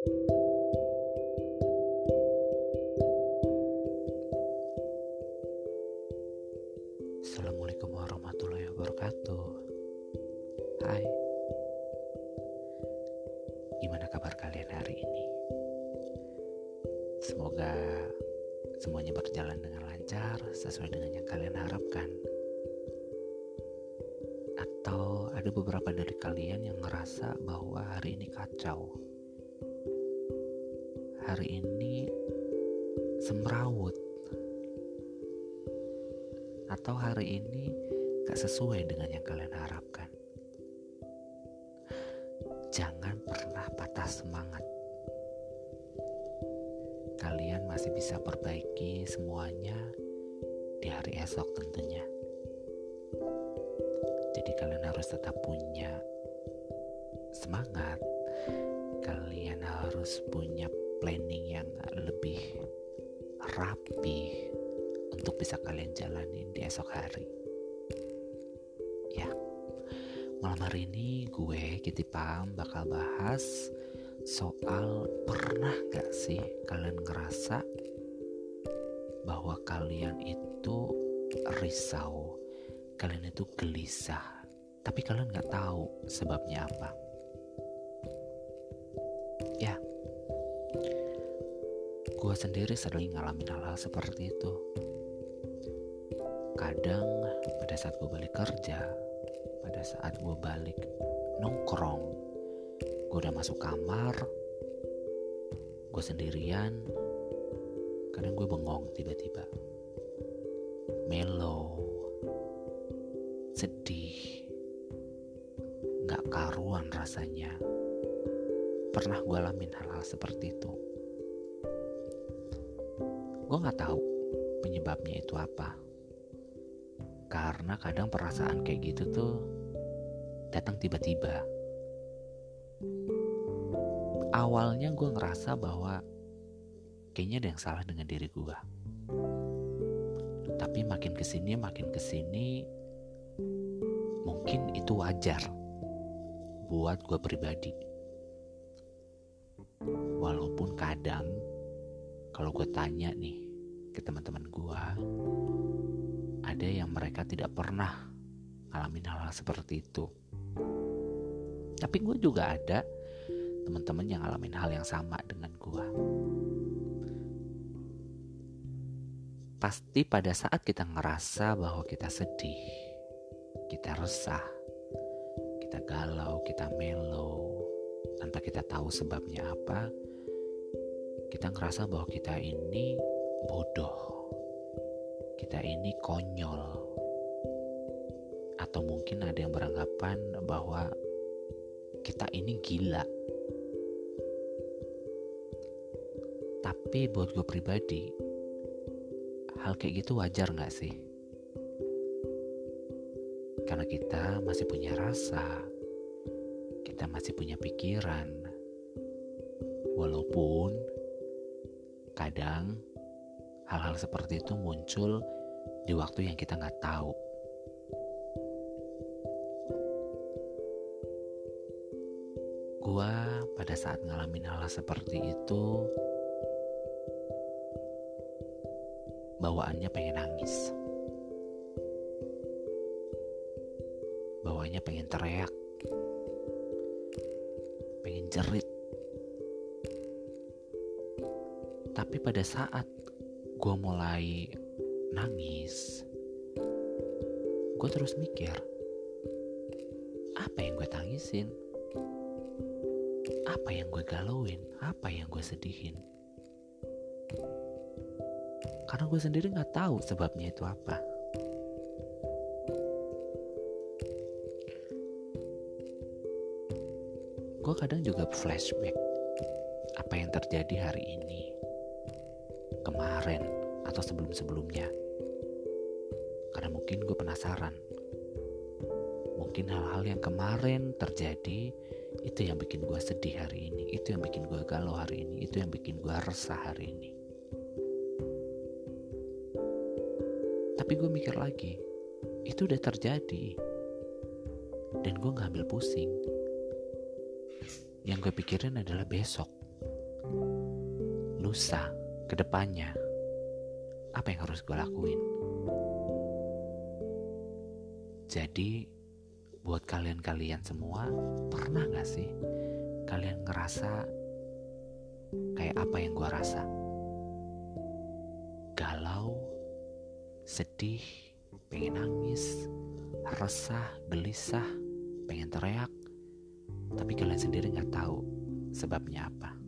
Assalamualaikum warahmatullahi wabarakatuh. Hai, gimana kabar kalian hari ini? Semoga semuanya berjalan dengan lancar sesuai dengan yang kalian harapkan. Atau ada beberapa dari kalian yang ngerasa bahwa hari ini kacau. Hari ini semrawut atau hari ini gak sesuai dengan yang kalian harapkan. Jangan pernah patah semangat. Kalian masih bisa perbaiki semuanya di hari esok tentunya. Jadi kalian harus tetap punya semangat. Kalian harus punya planning yang lebih rapi untuk bisa kalian jalanin di esok hari. Ya, malam hari ini gue Kitty Pam bakal bahas soal pernah gak sih kalian ngerasa bahwa kalian itu risau, kalian itu gelisah, tapi kalian gak tahu sebabnya apa. Gue sendiri sering ngalamin hal-hal seperti itu. Kadang pada saat gue balik kerja pada saat gue balik nongkrong gue udah masuk kamar gue sendirian kadang gue bengong tiba-tiba. Mellow sedih nggak karuan rasanya. Pernah gue alamin hal-hal seperti itu gue nggak tahu penyebabnya itu apa karena kadang perasaan kayak gitu tuh datang tiba-tiba. Awalnya gue ngerasa bahwa kayaknya ada yang salah dengan diri gue. Tapi makin ke sini, makin ke sini, mungkin itu wajar buat gue pribadi. Walaupun kadang kalau gue tanya nih ke teman-teman gue, ada yang mereka tidak pernah ngalamin hal-hal seperti itu. Tapi gue juga ada teman-teman yang ngalamin hal yang sama dengan gue. Pasti pada saat kita ngerasa bahwa kita sedih, kita resah, kita galau, kita melo, tanpa kita tahu sebabnya apa, kita ngerasa bahwa kita ini bodoh. Kita ini konyol. Atau mungkin ada yang beranggapan bahwa kita ini gila. Tapi buat gue pribadi hal kayak gitu wajar gak sih? Karena kita masih punya rasa kita masih punya pikiran. Walaupun kadang hal-hal seperti itu muncul di waktu yang kita nggak tahu. Gua pada saat ngalamin hal, hal seperti itu bawaannya pengen nangis. Bawaannya pengen teriak. Pengen jerit. Tapi pada saat gue mulai nangis, gue terus mikir, apa yang gue tangisin? Apa yang gue galauin? Apa yang gue sedihin? Karena gue sendiri gak tahu sebabnya itu apa. Gue kadang juga flashback apa yang terjadi hari ini kemarin atau sebelum-sebelumnya. Karena mungkin gue penasaran. Mungkin hal-hal yang kemarin terjadi itu yang bikin gue sedih hari ini, itu yang bikin gue galau hari ini, itu yang bikin gue resah hari ini. Tapi gue mikir lagi, itu udah terjadi. Dan gue gak ambil pusing. Yang gue pikirin adalah besok. lusa, ke depannya, apa yang harus gue lakuin? Jadi, buat kalian-kalian semua, pernah gak sih kalian ngerasa kayak apa yang gue rasa? Galau, sedih, pengen nangis, resah, gelisah, pengen teriak, tapi kalian sendiri gak tahu sebabnya apa.